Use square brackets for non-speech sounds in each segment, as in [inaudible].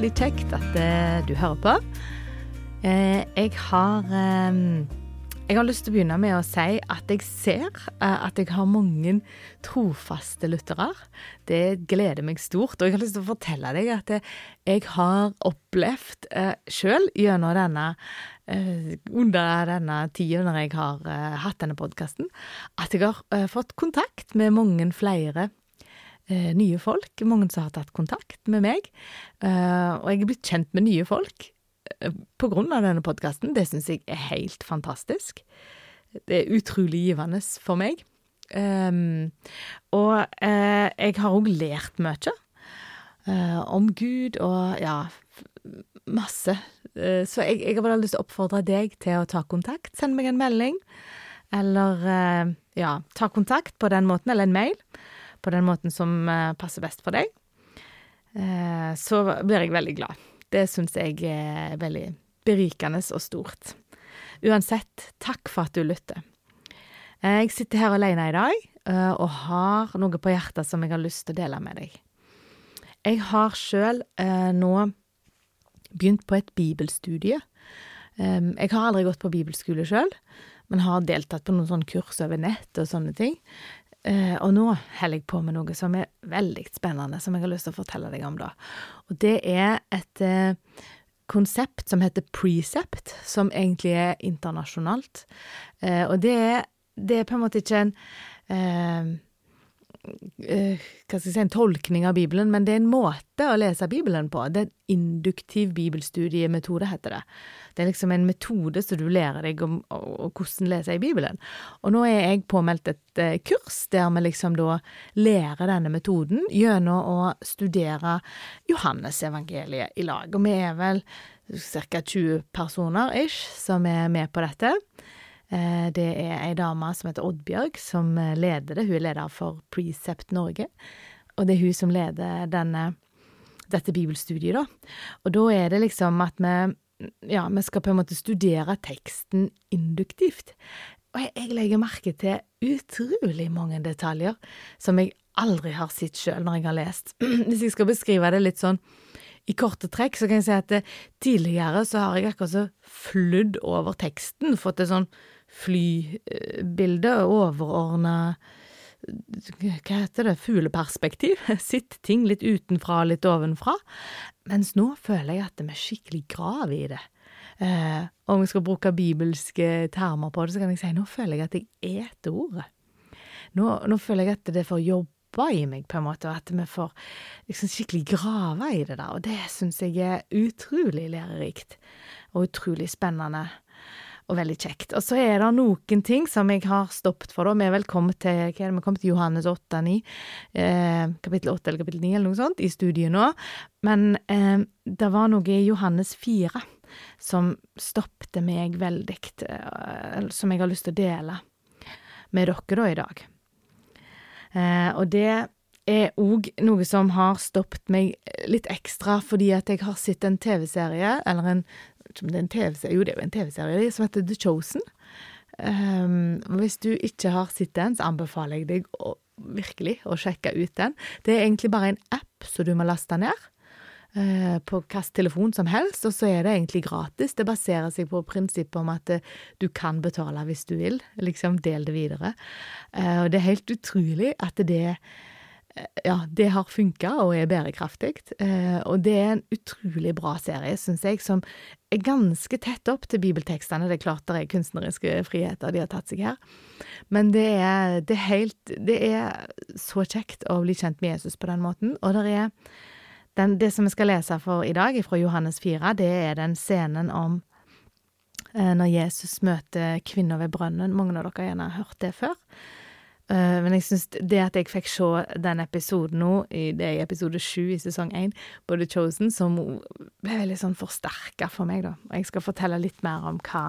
Veldig kjekt at uh, du hører på. Uh, jeg har um, Jeg har lyst til å begynne med å si at jeg ser uh, at jeg har mange trofaste lyttere. Det gleder meg stort. Og jeg har lyst til å fortelle deg at jeg har opplevd uh, sjøl gjennom denne under denne tida når jeg har hatt denne podkasten, at jeg har fått kontakt med mange flere nye folk. Mange som har tatt kontakt med meg. Eh, og jeg er blitt kjent med nye folk eh, på grunn av denne podkasten. Det syns jeg er helt fantastisk. Det er utrolig givende for meg. Um, og eh, jeg har òg lært mye. Uh, om Gud og ja, masse. Uh, så jeg, jeg, har bare lyst til å oppfordre deg til å ta kontakt. Send meg en melding. Eller uh, ja, ta kontakt på den måten, eller en mail på den måten som eh, passer best for deg, eh, så blir jeg veldig glad. Det syns jeg er veldig berikende og stort. Uansett, takk for at du lytter. Eh, jeg sitter her alene i dag og har noe på hjertet som jeg har lyst til å dele med deg. Jeg har sjøl nå begynt på et bibelstudie. Jeg har aldri gått på bibelskole sjøl, men har deltatt på noen sånne kurs over nett og sånne ting. Uh, og nå holder jeg på med noe som er veldig spennende, som jeg har lyst til å fortelle deg om, da. Og det er et uh, konsept som heter Precept, som egentlig er internasjonalt. Uh, og det er, det er, på en måte ikke en hva skal jeg si, en tolkning av Bibelen, men det er en måte å lese Bibelen på. Det er en induktiv bibelstudiemetode, heter det. Det er liksom en metode som du lærer deg om, om hvordan lese i Bibelen. Og nå er jeg påmeldt et eh, kurs der vi liksom da lærer denne metoden gjennom å studere Johannesevangeliet i lag. Og vi er vel ca. 20 personer ish som er med på dette. Eh, det er ei dame som heter Oddbjørg, som eh, leder det. Hun er leder for Precept Norge. Og det er hun som leder denne, dette bibelstudiet, da. Og da er det liksom at vi Ja, vi skal på en måte studere teksten induktivt. Og jeg, jeg legger merke til utrolig mange detaljer som jeg aldri har sett sjøl når jeg har lest. [clears throat] Hvis jeg skal beskrive det litt sånn i korte trekk, så kan jeg si at det, tidligere så har jeg akkurat så flydd over teksten, fått et sånn flybilde, overordna hva heter det, fugleperspektiv, [laughs] sitt ting litt utenfra, litt ovenfra, mens nå føler jeg at vi skikkelig graver i det. Eh, om jeg skal bruke bibelske termer på det, så kan jeg si nå føler jeg at jeg eter ordet. Nå, nå føler jeg at det får jobbe i meg, på en måte, og at vi får liksom skikkelig grave i det der, og det syns jeg er utrolig lærerikt og utrolig spennende og veldig kjekt. Og så er det noen ting som jeg har stoppet for, da. Vi er vel kommet til hva er det, vi kommet til Johannes 8-9, eh, kapittel 8 eller kapittel 9 eller noe sånt, i studiet nå. Men eh, det var noe i Johannes 4 som stoppet meg veldig, eh, som jeg har lyst til å dele med dere da i dag. Eh, og det er òg noe som har stoppet meg litt ekstra fordi at jeg har sett en TV-serie, eller en det er en TV-serie, Jo, det er jo en TV-serie som heter The Chosen. Um, hvis du ikke har sett den, så anbefaler jeg deg å, virkelig å sjekke ut den. Det er egentlig bare en app som du må laste ned. Uh, på hvilken telefon som helst, og så er det egentlig gratis. Det baserer seg på prinsippet om at uh, du kan betale hvis du vil. Liksom, del det videre. Uh, og det er helt utrolig at det ja, det har funka og er bærekraftig. Eh, og det er en utrolig bra serie, syns jeg, som er ganske tett opp til bibeltekstene. Det er klart det er kunstneriske friheter de har tatt seg her, men det er, det er helt Det er så kjekt å bli kjent med Jesus på den måten. Og det er den, det som vi skal lese for i dag, fra Johannes 4, det er den scenen om eh, når Jesus møter kvinner ved brønnen. Mange av dere har gjerne hørt det før. Uh, men jeg syns det at jeg fikk se den episoden nå, det er i episode sju i sesong én, på The Chosen, som ble veldig sånn forsterka for meg, da. Og jeg skal fortelle litt mer om hva,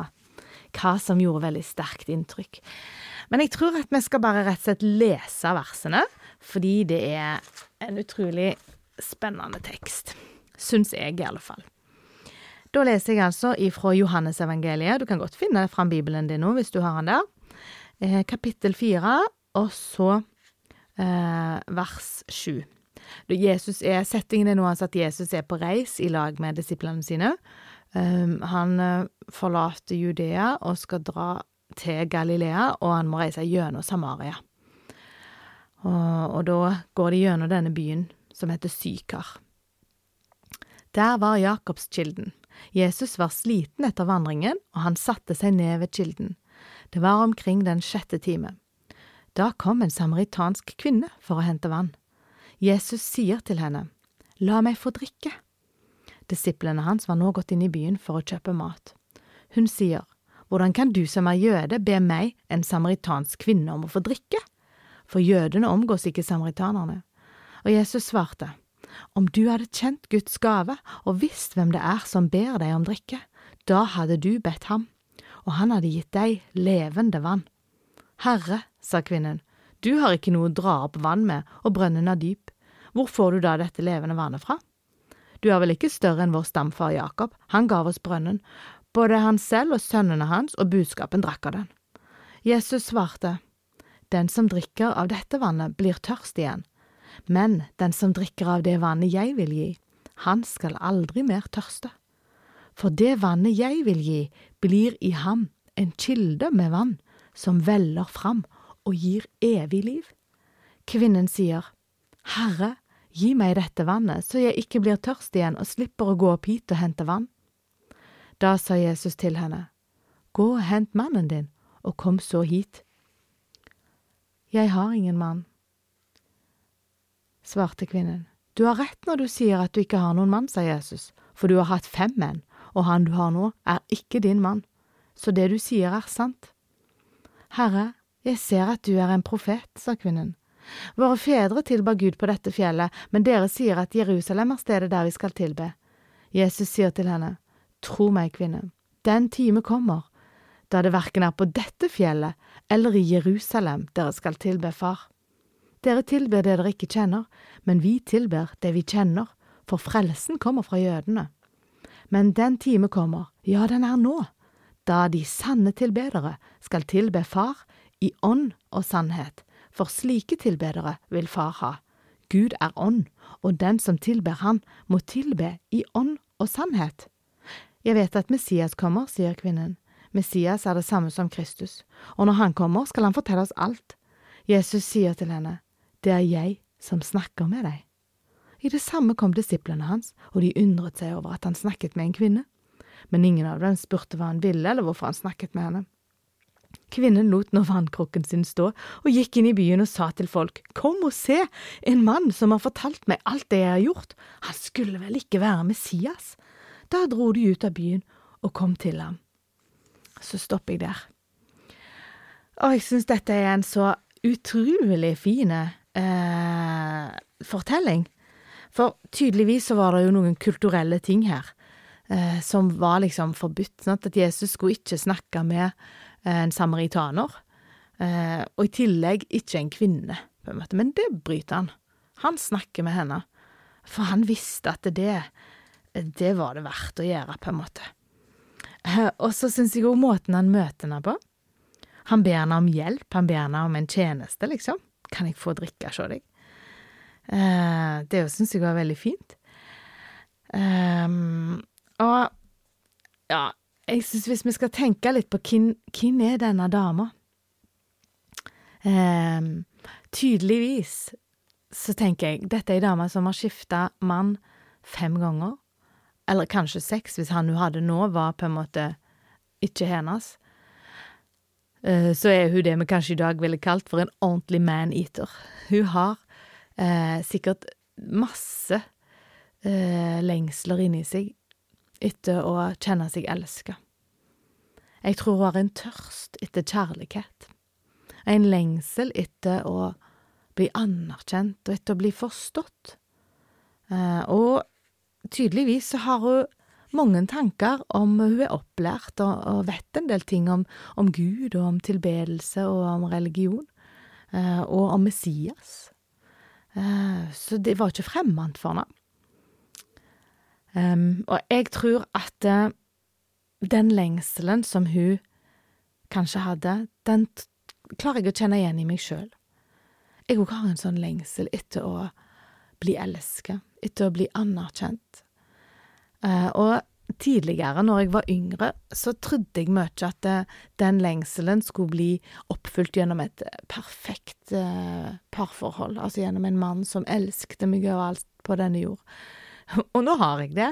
hva som gjorde veldig sterkt inntrykk. Men jeg tror at vi skal bare rett og slett lese versene, fordi det er en utrolig spennende tekst. Syns jeg, i alle fall. Da leser jeg altså ifra Johannesevangeliet. Du kan godt finne fram Bibelen din nå, hvis du har den der. Eh, kapittel fire og så eh, vers sju. Jesus er, Settingen er nå altså at Jesus er på reis i lag med disiplene sine. Um, han uh, forlater Judea og skal dra til Galilea, og han må reise gjennom Samaria. Og, og da går de gjennom denne byen som heter Sykar. Der var Jakobskilden. Jesus var sliten etter vandringen, og han satte seg ned ved kilden. Det var omkring den sjette time. Da kom en samaritansk kvinne for å hente vann. Jesus sier til henne, La meg få drikke. Disiplene hans var nå gått inn i byen for å kjøpe mat. Hun sier, Hvordan kan du som er jøde be meg, en samaritansk kvinne, om å få drikke? For jødene omgås ikke samaritanerne. Og Jesus svarte, Om du hadde kjent Guds gave og visst hvem det er som ber deg om drikke, da hadde du bedt ham, og han hadde gitt deg levende vann. Herre, sa kvinnen, du har ikke noe å dra opp vann med, og brønnen er dyp. Hvor får du da dette levende vannet fra? Du er vel ikke større enn vår stamfar Jakob, han gav oss brønnen, både han selv og sønnene hans og budskapen drakk av den. Jesus svarte, Den som drikker av dette vannet, blir tørst igjen, men den som drikker av det vannet jeg vil gi, han skal aldri mer tørste. For det vannet jeg vil gi, blir i ham en kilde med vann som veller fram og gir evig liv. Kvinnen sier, Herre, gi meg dette vannet, så jeg ikke blir tørst igjen og slipper å gå opp hit og hente vann. Da sa Jesus til henne, Gå og hent mannen din, og kom så hit. Jeg har ingen mann, svarte kvinnen. Du har rett når du sier at du ikke har noen mann, sa Jesus, for du har hatt fem menn, og han du har nå, er ikke din mann, så det du sier er sant. Herre, jeg ser at du er en profet, sa kvinnen. Våre fedre tilba Gud på dette fjellet, men dere sier at Jerusalem er stedet der vi skal tilbe. Jesus sier til henne, Tro meg, kvinne, den time kommer, da det verken er på dette fjellet eller i Jerusalem dere skal tilbe Far. Dere tilber det dere ikke kjenner, men vi tilber det vi kjenner, for frelsen kommer fra jødene. Men den time kommer, ja, den er nå, da de sanne tilbedere skal tilbe Far i ånd og sannhet, for slike tilbedere vil Far ha. Gud er ånd, og den som tilber Han, må tilbe i ånd og sannhet. Jeg vet at Messias kommer, sier kvinnen. Messias er det samme som Kristus, og når han kommer, skal han fortelle oss alt. Jesus sier til henne, Det er jeg som snakker med deg. I det samme kom disiplene hans, og de undret seg over at han snakket med en kvinne. Men ingen av dem spurte hva han ville, eller hvorfor han snakket med henne. Kvinnen lot nå vannkrukken sin stå og gikk inn i byen og sa til folk, Kom og se, en mann som har fortalt meg alt det jeg har gjort, han skulle vel ikke være Messias? Da dro de ut av byen og kom til ham. Så stopper jeg der. Og jeg synes dette er en så utrolig fin eh, fortelling. For tydeligvis så var det jo noen kulturelle ting her eh, som var liksom forbudt. Sant? At Jesus skulle ikke snakke med en samaritaner. Eh, og i tillegg ikke en kvinne, på en måte. Men det bryter han. Han snakker med henne. For han visste at det det var det verdt å gjøre, på en måte. Eh, og så syns jeg òg måten han møter henne på. Han ber henne om hjelp, han ber henne om en tjeneste, liksom. Kan jeg få drikke hos deg? Eh, det syns jeg var veldig fint. Um, og ja, jeg syns hvis vi skal tenke litt på hvem, er denne dama um, Tydeligvis så tenker jeg dette er ei dame som har skifta mann fem ganger eller kanskje seks, hvis han hun hadde nå, var på en måte ikke hennes. Eh, så er hun det vi kanskje i dag ville kalt for en ordentlig man-eater. Hun har eh, sikkert masse eh, lengsler inni seg etter å kjenne seg elska. Jeg tror hun har en tørst etter kjærlighet, en lengsel etter å bli anerkjent og etter å bli forstått. Eh, og tydeligvis så har hun mange tanker om hun er opplært og, og vet en del ting om, om, Gud og om tilbedelse og om religion, eh, og om Messias. Eh, så det var ikke fremmed for henne. Um, og jeg tror at uh, den lengselen som hun kanskje hadde, den klarer jeg å kjenne igjen i meg sjøl. Jeg òg har en sånn lengsel etter å bli elsket, etter å bli anerkjent. Uh, og tidligere, når jeg var yngre, så trodde jeg mye at det, den lengselen skulle bli oppfylt gjennom et perfekt uh, parforhold, altså gjennom en mann som elsket meg overalt på denne jord. [laughs] Og nå har jeg det,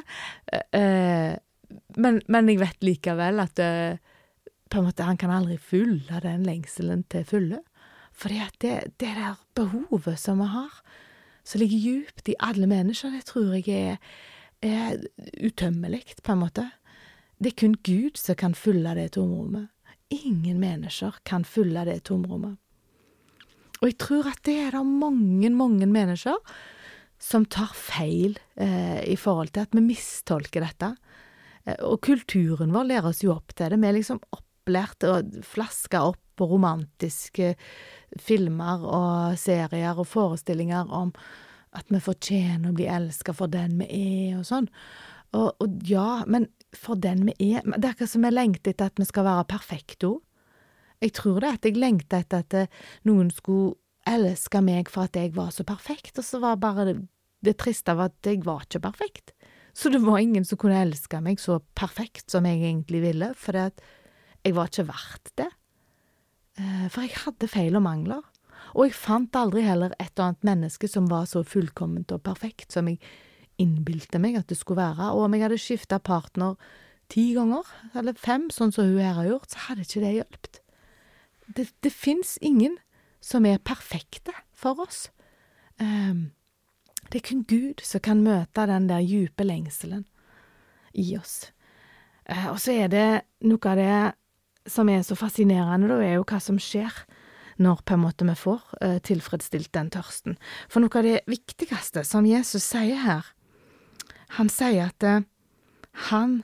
eh, men, men, jeg vet likevel at eh, på en måte han kan aldri fylle den lengselen til fulle. Fordi det, det der behovet som vi har, som ligger djupt i alle mennesker, det tror jeg er er utømmelig, på en måte. Det er kun Gud som kan fylle det tomrommet. Ingen mennesker kan fylle det tomrommet. Og jeg tror at det er det mange, mange mennesker som tar feil eh, i forhold til at vi mistolker dette. Eh, og kulturen vår lærer oss jo opp til det. Vi er liksom opplært og flaska opp på romantiske filmer og serier og forestillinger om at vi fortjener å bli elska for den vi er, og sånn. Og, og, ja, men for den vi er Det er akkurat som vi lengter etter at vi skal være perfekte. Jeg tror det at jeg lengta etter at eh, noen skulle elske meg for at jeg var så perfekt, og så var bare det, det triste av at jeg var ikke perfekt. Så det var ingen som kunne elske meg så perfekt som jeg egentlig ville, for jeg var ikke verdt det. Eh, for jeg hadde feil og mangler. Og jeg fant aldri heller et eller annet menneske som var så fullkomment og perfekt som jeg innbilte meg at det skulle være, og om jeg hadde skifta partner ti ganger, eller fem, sånn som hun her har gjort, så hadde ikke det hjulpet. Det, det fins ingen som er perfekte for oss. Um, det er kun Gud som kan møte den der djupe lengselen i oss. Uh, og så er det noe av det som er så fascinerende, da, er jo hva som skjer når på en måte vi får uh, tilfredsstilt den tørsten. For noe av det viktigste som Jesus sier her, han sier at uh, han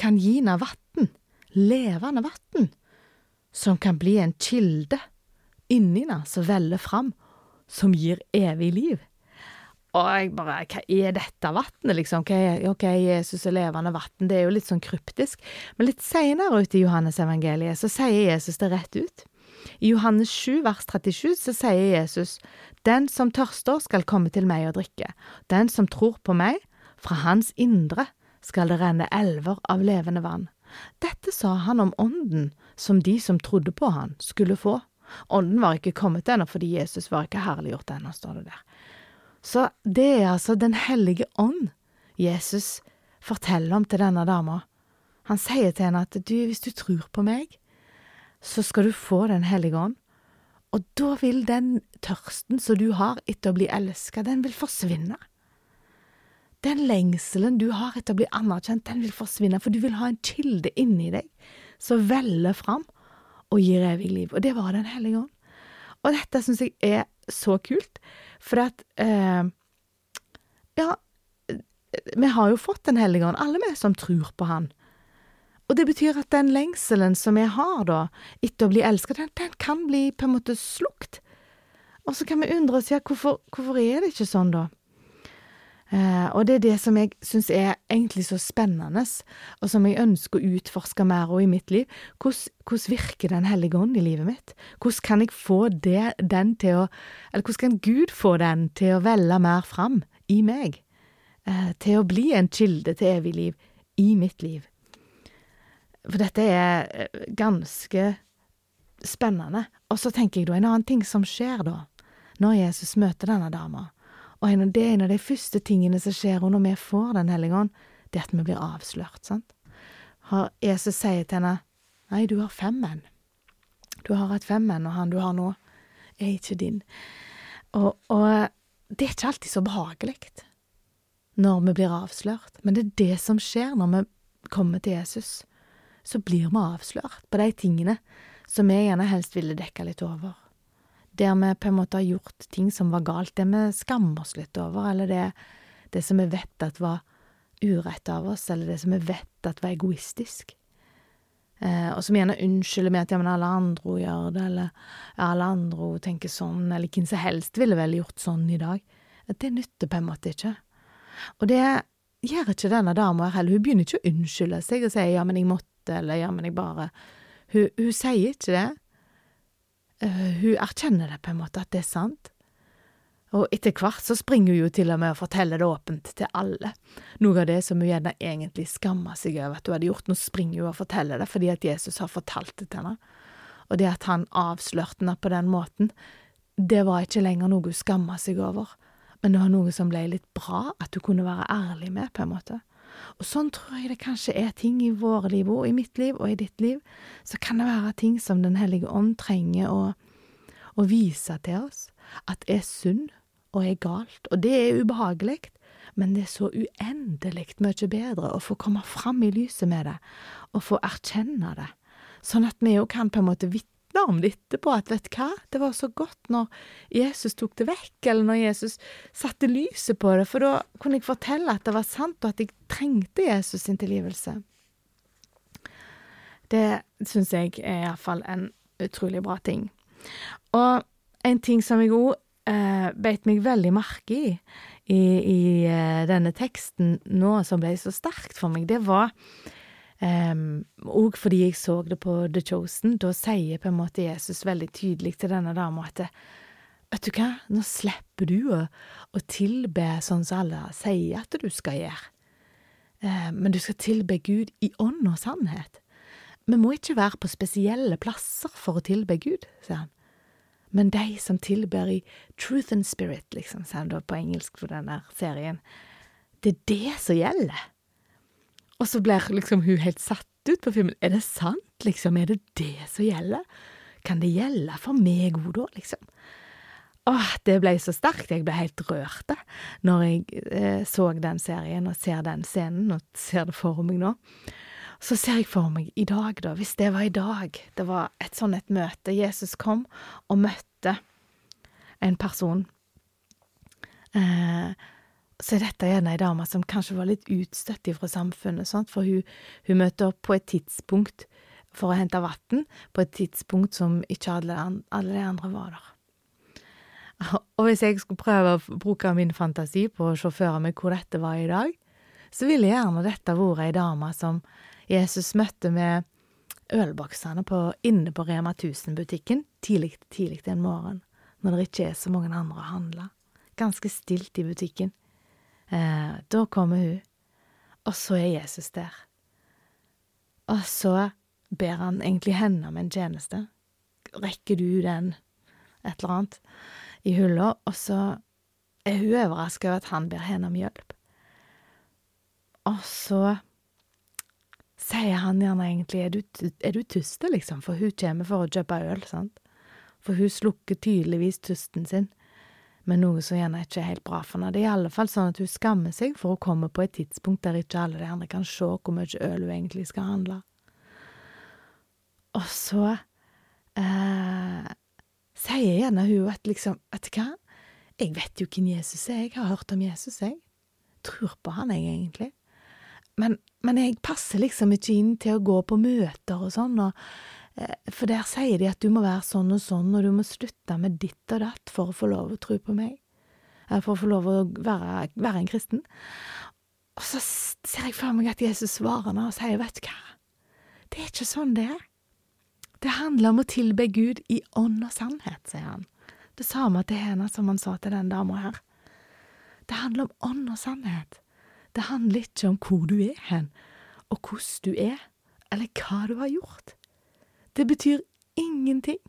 kan gi henne vann, levende vann, som kan bli en kilde inni henne som veller fram, som gir evig liv. Og jeg bare, hva er dette vannet, liksom? Er, ok, Jesus er levende vann, det er jo litt sånn kryptisk. Men litt seinere ute i Johannes evangeliet så sier Jesus det rett ut. I Johannes 7 vers 37 så sier Jesus, Den som tørster skal komme til meg og drikke, den som tror på meg, fra hans indre skal det renne elver av levende vann. Dette sa han om ånden som de som trodde på han, skulle få. Ånden var ikke kommet ennå fordi Jesus var ikke herliggjort ennå, står det der. Så det er altså Den hellige ånd Jesus forteller om til denne dama. Han sier til henne at du, hvis du tror på meg, så skal du få Den hellige ånd. Og da vil den tørsten som du har etter å bli elska, den vil forsvinne. Den lengselen du har etter å bli anerkjent, den vil forsvinne, for du vil ha en kilde inni deg som veller fram og gir evig liv. Og det var Den hellige ånd. Og dette syns jeg er så kult, for at eh, Ja, vi har jo fått Den hellige ånd, alle vi som tror på Han. Og det betyr at den lengselen som jeg har da, etter å bli elsket, den, den, kan bli på en måte slukt. Og så kan vi undre oss, ja, hvorfor, hvorfor er det ikke sånn, da? Eh, og det er det som jeg syns er egentlig så spennende, og som jeg ønsker å utforske mer av i mitt liv. Hvordan, virker Den hellige ånd i livet mitt? Hvordan kan jeg få det, den til å Eller hvordan kan Gud få den til å velle mer fram i meg? Eh, til å bli en kilde til evig liv i mitt liv. For dette er eh, ganske spennende. Og så tenker jeg da en annen ting som skjer da, når Jesus møter denne dama. Og det er en av de første tingene som skjer når vi får Den hellige ånd, det er at vi blir avslørt, sant. Jesus sier til henne, nei, du har fem menn. Du har hatt fem menn, og han du har nå, er ikke din. Og, og det er ikke alltid så behagelig når vi blir avslørt, men det er det som skjer når vi kommer til Jesus så blir vi avslørt på de tingene som vi gjerne helst ville dekke litt over. Der vi på en måte har gjort ting som var galt, det vi skammer oss litt over, eller det, det som vi vet at var urett av oss, eller det som vi vet at var egoistisk. Eh, og som gjerne unnskylder med at ja, men alle andre gjør det, eller ja, alle andre tenker sånn, eller hvem som helst ville vel gjort sånn i dag. Det nytter på en måte ikke. Og det gjør ikke denne dama heller. Hun begynner ikke å unnskylde seg og si ja, men jeg måtte eller ja, men jeg bare Hun, hun sier ikke det. Uh, hun erkjenner det på en måte, at det er sant. Og etter hvert så springer hun jo til og med og forteller det åpent til alle. Noe av det som hun gjerne egentlig skammer seg over at hun hadde gjort, nå springer hun og forteller det fordi at Jesus har fortalt det til henne. Og det at han avslørte henne på den måten, det var ikke lenger noe hun skamma seg over, men det var noe som ble litt bra, at hun kunne være ærlig med, på en måte. Og sånn tror jeg det kanskje er ting i våre liv og i mitt liv og i ditt liv, så kan det være ting som Den hellige ånd trenger å, å vise til oss, at er synd og er galt, og det er ubehagelig, men det er så uendelig mye bedre å få komme fram i lyset med det, og få erkjenne det, sånn at vi jo kan på en måte vitne om det etterpå, at vet hva, det var så godt når Jesus tok det vekk, eller når Jesus satte lyset på det, for da kunne jeg fortelle at det var sant, og at jeg trengte Jesus sin tilgivelse. Det syns jeg er iallfall en utrolig bra ting. Og en ting som jeg òg eh, beit meg veldig merke i i, i eh, denne teksten nå, som ble så sterkt for meg, det var òg um, fordi jeg så det på The Chosen. Da sier på en måte Jesus veldig tydelig til denne dama at Vet du hva, nå slipper du å, å tilbe sånn som alle sier at du skal gjøre. Uh, men du skal tilbe Gud i ånd og sannhet. Vi må ikke være på spesielle plasser for å tilbe Gud, sier han men de som tilber i truth and spirit, liksom, sier han da på engelsk for den der serien, det er det som gjelder. Og så blir liksom hun helt satt ut på filmen. Er det sant, liksom? Er det det som gjelder? Kan det gjelde for meg òg, da, liksom? Åh, det ble så sterkt. Jeg ble helt rørt når jeg eh, så den serien og ser den scenen, og ser det for meg nå. Så ser jeg for meg i dag, da, hvis det var i dag, det var et sånn et møte, Jesus kom og møtte en person, eh, så er dette gjerne ei dame som kanskje var litt utstøtt fra samfunnet, sant? for hun, hun, møter opp på et tidspunkt for å hente vann, på et tidspunkt som ikke alle, alle de andre var der. Og hvis jeg skulle prøve å bruke min fantasi på å se for meg hvor dette var i dag, så ville gjerne dette vært ei dame som Jesus møtte med ølboksene på, inne på Rema 1000-butikken tidlig, tidlig en morgen, når det ikke er så mange andre å handle. Ganske stilt i butikken. Eh, da kommer hun, og så er Jesus der. Og så ber han egentlig henne om en tjeneste. Rekker du den, et eller annet, i hylla, og så er hun overraska over at han ber henne om hjelp. Og så sier han gjerne egentlig er du, er du tyst, liksom, for hun kommer for å kjøpe øl, sant, for hun slukker tydeligvis tysten sin men noe som gjerne ikke er helt bra for henne. Det er i alle fall sånn at hun skammer seg for å komme på et tidspunkt der ikke alle de andre kan se hvor mye øl hun egentlig skal handle. Og så eh, sier gjerne hun at liksom, du hva, jeg vet jo hvem Jesus er, jeg har hørt om Jesus, jeg. Tror på han, jeg, egentlig. Men, men, jeg passer liksom ikke inn til å gå på møter og sånn, og, eh, for der sier de at du må være sånn og sånn, og du må slutte med ditt og datt for å få lov å tro på meg, for å få lov å være, være en kristen. Og så ser jeg for meg at Jesus svarer nå og sier, vet du hva, det er ikke sånn det er. Det handler om å tilbe Gud i ånd og sannhet, sier han. Det samme til henne som han sa til den dama her. Det handler om ånd og sannhet. Det handler ikke om hvor du er hen, og hvordan du er, eller hva du har gjort. Det betyr ingenting.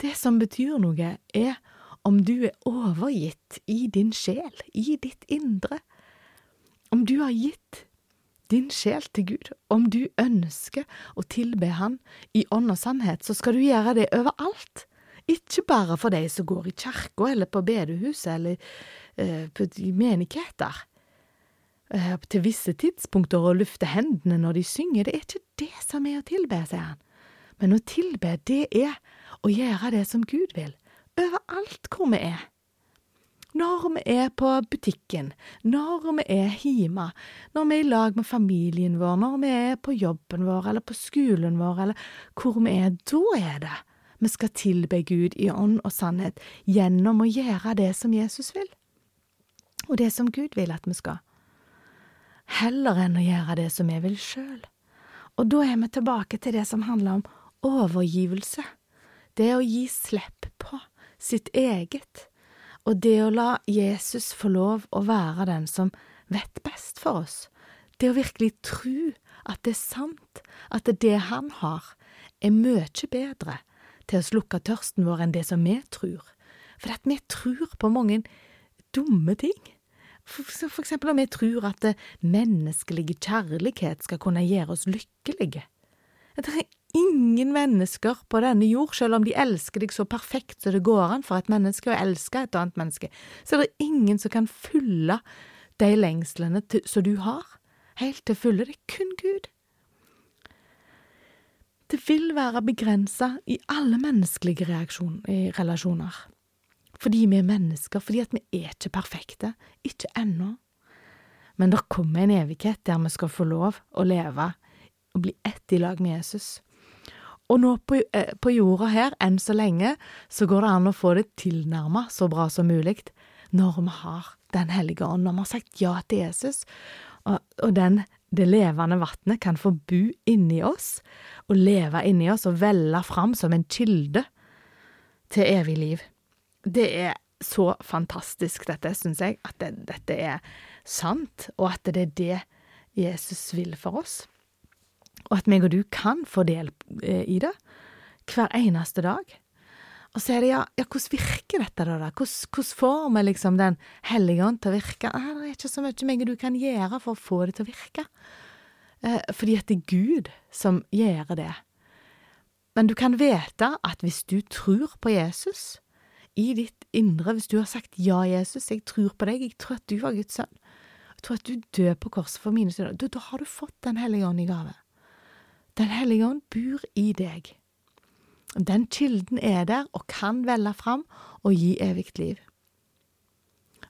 Det som betyr noe, er om du er overgitt i din sjel, i ditt indre. Om du har gitt din sjel til Gud, om du ønsker å tilbe Han i ånd og sannhet, så skal du gjøre det overalt. Ikke bare for de som går i kirka eller på bedehuset eller uh, på menigheter. Uh, til visse tidspunkter å lufte hendene når de synger. Det er ikke det som er å tilbe, sier han. Men å tilbe, det er å gjøre det som Gud vil, overalt hvor vi er. Når vi er på butikken, når vi er hjemme, når vi er i lag med familien vår, når vi er på jobben vår eller på skolen vår eller hvor vi er, da er det vi skal tilbe Gud i ånd og sannhet gjennom å gjøre det som Jesus vil, og det som Gud vil at vi skal. Heller enn å gjøre det som vi vil sjøl. Og da er vi tilbake til det som handler om overgivelse, det å gi slipp på sitt eget, Og det å la Jesus få lov å være den som vet best for oss, det å virkelig tro at det er sant, at det han har, er mye bedre til å slukke tørsten vår enn det som vi tror. For at vi tror på mange dumme ting. For, for eksempel om vi tror at menneskelig kjærlighet skal kunne gjøre oss lykkelige. Det er ingen mennesker på denne jord, selv om de elsker deg så perfekt så det går an for et menneske å elske et annet menneske, så er det ingen som kan fylle de lengslene som du har, helt til fulle. Det er kun Gud. Det vil være begrensa i alle menneskelige relasjoner. Fordi vi er mennesker, fordi at vi er ikke perfekte. Ikke ennå. Men det kommer en evighet der vi skal få lov å leve og bli ett i lag med Jesus. Og nå på, eh, på, jorda her, enn så lenge, så går det an å få det tilnærma så bra som mulig når vi har Den hellige ånd, når vi har sagt ja til Jesus, og, og den, det levende vannet kan få bo inni oss, og leve inni oss og velle fram som en kilde til evig liv. Det er så fantastisk, dette, syns jeg, at det, dette er sant, og at det er det Jesus vil for oss og at meg og du kan få del eh, i det hver eneste dag. Og så er det ja, ja hvordan virker dette da? da? Hvordan, får vi liksom Den hellige ånd til å virke? Nei, det er ikke så mye meg og du kan gjøre for å få det til å virke. Eh, fordi at det er Gud som gjør det. Men du kan vite at hvis du tror på Jesus i ditt indre, hvis du har sagt ja, Jesus, jeg tror på deg, jeg tror at du var Guds sønn, jeg tror at du dør på korset for mine synder, da, da har du fått Den hellige ånd i gave. Den hellige ånd bor i deg. Den kilden er der og kan velle fram og gi evig liv.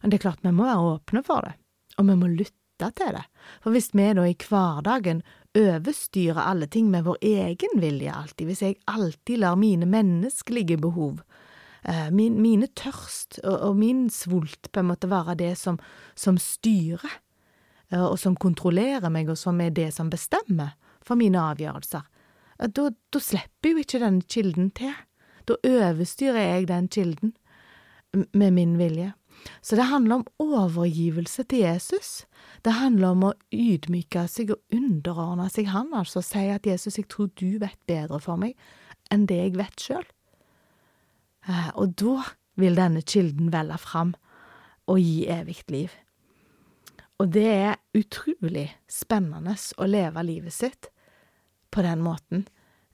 Men det er klart vi må være åpne for det, og vi må lytte til det, for hvis vi da i hverdagen overstyrer alle ting med vår egen vilje alltid, hvis jeg alltid lar mine menneskelige behov, eh, min, mine tørst og, og, min svult på en måte være det som, som styrer, eh, og som kontrollerer meg, og som er det som bestemmer, for mine avgjørelser. Da, da slipper jo ikke den kilden til. Da overstyrer jeg den kilden med min vilje. Så det handler om overgivelse til Jesus. Det handler om å ydmyke seg og underordne seg han, altså si at Jesus, jeg tror du vet bedre for meg enn det jeg vet sjøl. Eh, og da vil denne kilden velle fram og gi evig liv. Og det er utrolig spennende å leve livet sitt på den måten,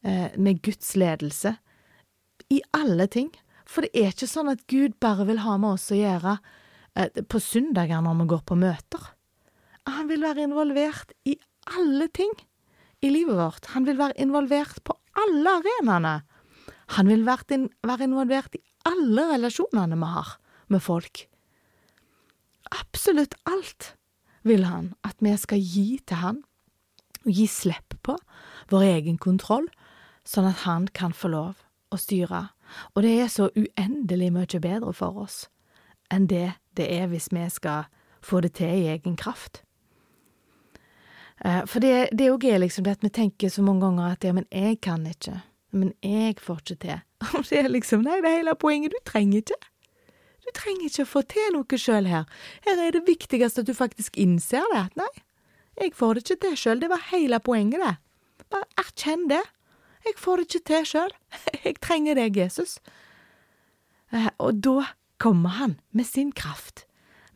eh, med Guds ledelse, i alle ting. For det er ikke sånn at Gud bare vil ha med oss å gjøre eh, på søndager når vi går på møter. Han vil være involvert i alle ting i livet vårt. Han vil være involvert på alle arenaene. Han vil være involvert i alle relasjonene vi har med folk. Absolutt alt vil han at vi skal gi til han, og gi slipp på vår egen kontroll, sånn at han kan få lov å styre. Og det er så uendelig mye bedre for oss enn det det er hvis vi skal få det til i egen kraft. Eh, for det, det er liksom det at vi tenker så mange ganger at ja, men jeg kan ikke, men jeg får ikke til. [laughs] Og det er liksom, nei, det er hele poenget, du trenger ikke. Du trenger ikke å få til noe sjøl her. Her er det viktigste at du faktisk innser det, nei, jeg får det ikke til sjøl, det var hele poenget, det. Bare erkjenn det. Jeg får det ikke til sjøl. [laughs] Jeg trenger deg, Jesus. Eh, og da kommer han med sin kraft,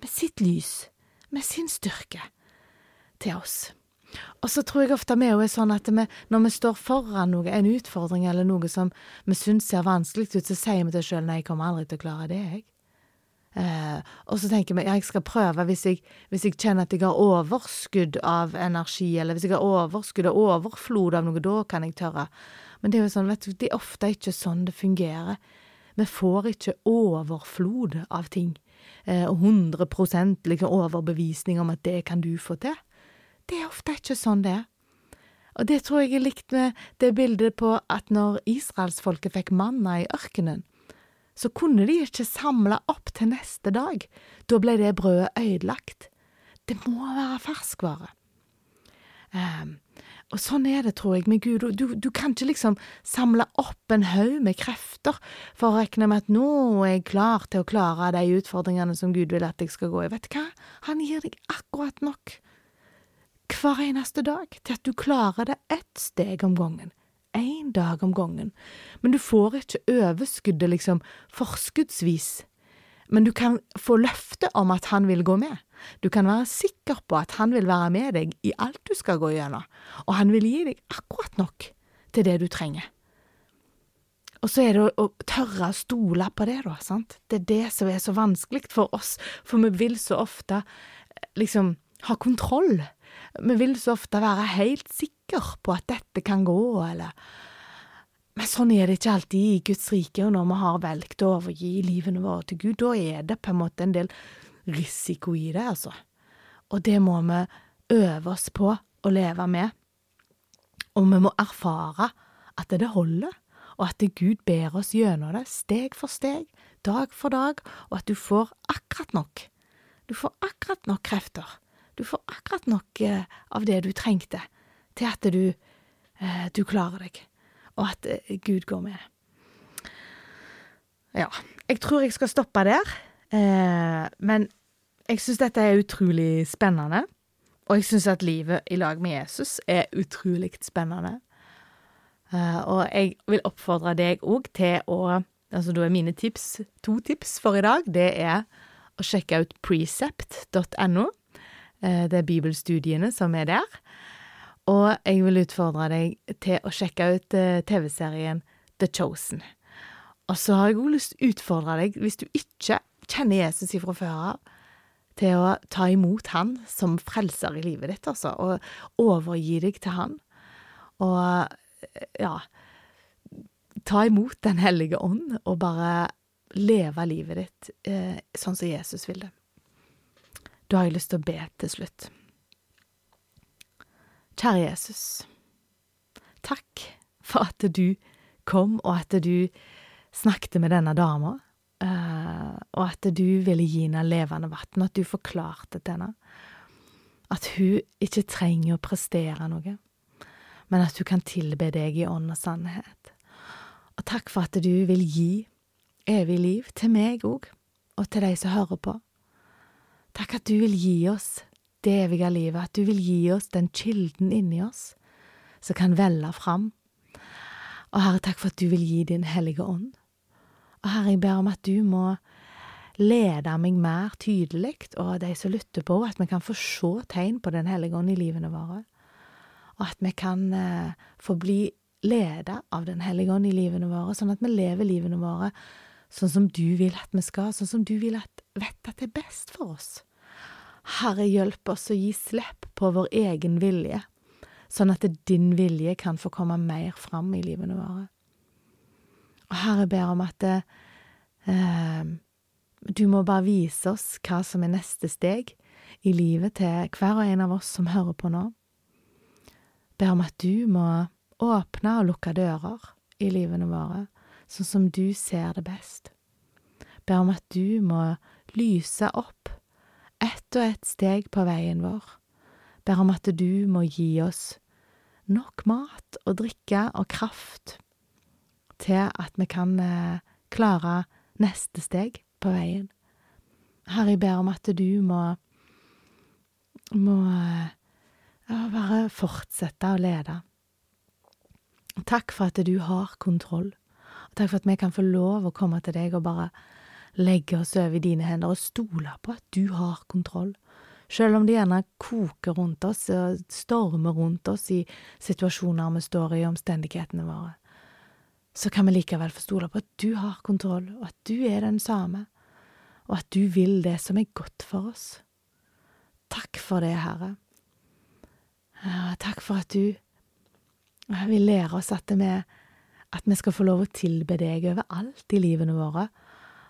med sitt lys, med sin styrke til oss. Og så tror jeg ofte vi er sånn at vi, når vi står foran noe, en utfordring eller noe som vi syns ser vanskelig ut, så sier vi til oss sjøl nei, jeg kommer aldri til å klare det, jeg. Eh, og så tenker vi ja, jeg skal prøve hvis jeg, hvis jeg, kjenner at jeg har overskudd av energi, eller hvis jeg har overskudd og overflod av noe, da kan jeg tørre. Men det er jo sånn, vet du, det er ofte ikke sånn det fungerer. Vi får ikke overflod av ting, eh, og 100 liksom overbevisning om at det kan du få til. Det er ofte ikke sånn det er. Og det tror jeg er likt med det bildet på at når israelsfolket fikk manna i ørkenen, så kunne de ikke samle opp til neste dag. Da ble det brødet ødelagt. Det må være ferskvare. Um, Og sånn er det, tror jeg, med Gud. Du, du kan ikke liksom samle opp en haug med krefter for å regne med at nå er jeg klar til å klare de utfordringene som Gud vil at jeg skal gå i. Vet du hva? Han gir deg akkurat nok hver eneste dag til at du klarer det ett steg om gangen. Én dag om gangen. Men du får ikke overskuddet liksom forskuddsvis. Men du kan få løfte om at han vil gå med. Du kan være sikker på at han vil være med deg i alt du skal gå gjennom, og han vil gi deg akkurat nok til det du trenger. Og så er det å, å tørre å stole på det, da, sant. Det er det som er så vanskelig for oss, for vi vil så ofte liksom ha kontroll. Vi vil så ofte være helt sikre på at dette kan gå, eller Men sånn er det ikke alltid i Guds rike, og når vi har valgt å overgi livene våre til Gud, da er det på en måte en del risiko i det, altså. Og det må vi øve oss på å leve med. Og vi må erfare at det holder, og at Gud ber oss gjennom det, steg for steg, dag for dag, og at du får akkurat nok. Du får akkurat nok krefter. Du får akkurat nok eh, av det du trengte til at du, eh, du klarer deg, og at eh, Gud går med. Ja, jeg tror jeg skal stoppe der. Eh, men jeg syns dette er utrolig spennende. Og jeg syns at livet i lag med Jesus er utrolig spennende. Og jeg vil oppfordre deg òg til å Altså, da er mine tips, to tips for i dag, det er å sjekke ut precept.no. Det er bibelstudiene som er der. Og jeg vil utfordre deg til å sjekke ut eh, TV-serien The Chosen. Og så har jeg òg lyst til å utfordre deg, hvis du ikke kjenner Jesus ifra før av, til å ta imot han som frelser i livet ditt, altså, og overgi deg til han. Og ja Ta imot Den hellige ånd, og bare leve livet ditt eh, sånn som Jesus vil det. Da har jeg lyst til å be til slutt. Kjære Jesus, takk for at du kom, og at du snakket med denne dama Uh, og at du ville gi henne levende vann, at du forklarte til henne at hun ikke trenger å prestere noe, men at hun kan tilbe deg i ånd og sannhet. Og takk for at du vil gi evig liv til meg òg, og til de som hører på. Takk at du vil gi oss det evige livet, at du vil gi oss den kilden inni oss som kan velle fram. Og Herre, takk for at du vil gi Din Hellige Ånd og Herre, jeg ber om at du må lede meg mer tydelig, og de som lytter på, at vi kan få se tegn på Den hellige ånd i livene våre, og at vi kan eh, få bli ledet av Den hellige ånd i livene våre, sånn at vi lever livene våre sånn som du vil at vi skal, sånn som du vil at, vet at det er best for oss. Herre, hjelp oss å gi slipp på vår egen vilje, sånn at din vilje kan få komme mer fram i livene våre. Og Herre, ber om at det, eh, du må bare vise oss hva som er neste steg i livet til hver og en av oss som hører på nå. Ber om at du må åpne og lukke dører i livene våre, sånn som du ser det best. Ber om at du må lyse opp ett og ett steg på veien vår. Ber om at du må gi oss nok mat og drikke og kraft til at vi kan eh, klare neste steg på veien. Herre, jeg ber om at du må må eh, bare fortsette å lede. Takk for at du har kontroll, takk for at vi kan få lov å komme til deg og bare legge oss over i dine hender og stole på at du har kontroll. Selv om det gjerne koker rundt oss og stormer rundt oss i situasjoner vi står i, omstendighetene våre så kan vi likevel få stole på at du har kontroll, og at du er den samme, og at du vil det som er godt for oss. Takk for det, Herre. Takk for at du vil lære oss at, vi, at vi skal få lov å tilbe deg overalt i livene våre,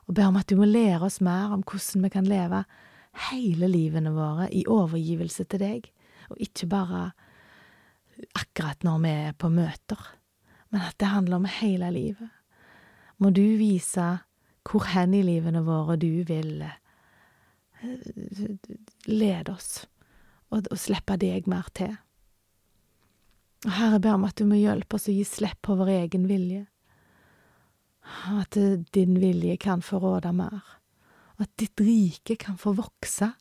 og be om at du må lære oss mer om hvordan vi kan leve hele livene våre i overgivelse til deg, og ikke bare akkurat når vi er på møter men at det handler om hele livet. Må du vise hvor hen i livene våre du vil eh, lede oss, og, og slippe deg mer til. Og Herre, ber om at du må hjelpe oss å gi slipp på vår egen vilje. At din vilje kan få råde mer. At ditt rike kan få vokse.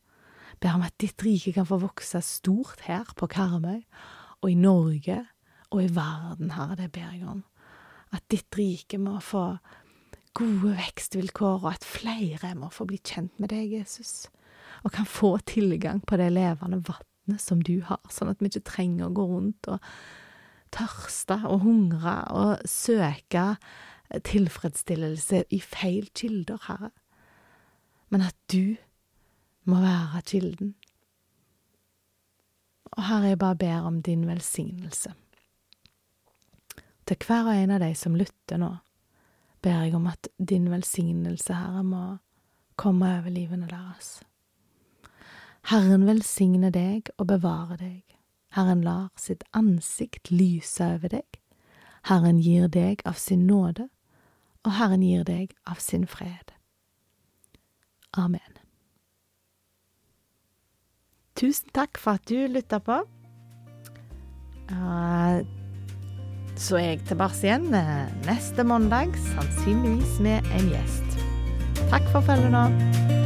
Ber om at ditt rike kan få vokse stort her på Karmøy, og i Norge, og i verden, Herre. Det ber jeg om. At ditt rike må få gode vekstvilkår, og at flere må få bli kjent med deg, Jesus, og kan få tilgang på det levende vannet som du har, sånn at vi ikke trenger å gå rundt og tørste og hungre og søke tilfredsstillelse i feil kilder, Herre, men at du må være kilden. Og Herre, jeg bare ber om din velsignelse. Til hver og en av de som lytter nå, ber jeg om at din velsignelse, Herre, må komme over livene deres. Herren velsigne deg og bevare deg. Herren lar sitt ansikt lyse over deg. Herren gir deg av sin nåde, og Herren gir deg av sin fred. Amen. Tusen takk for at du lytta på. Så er jeg tilbake igjen neste mandag, sannsynligvis med en gjest. Takk for følget nå.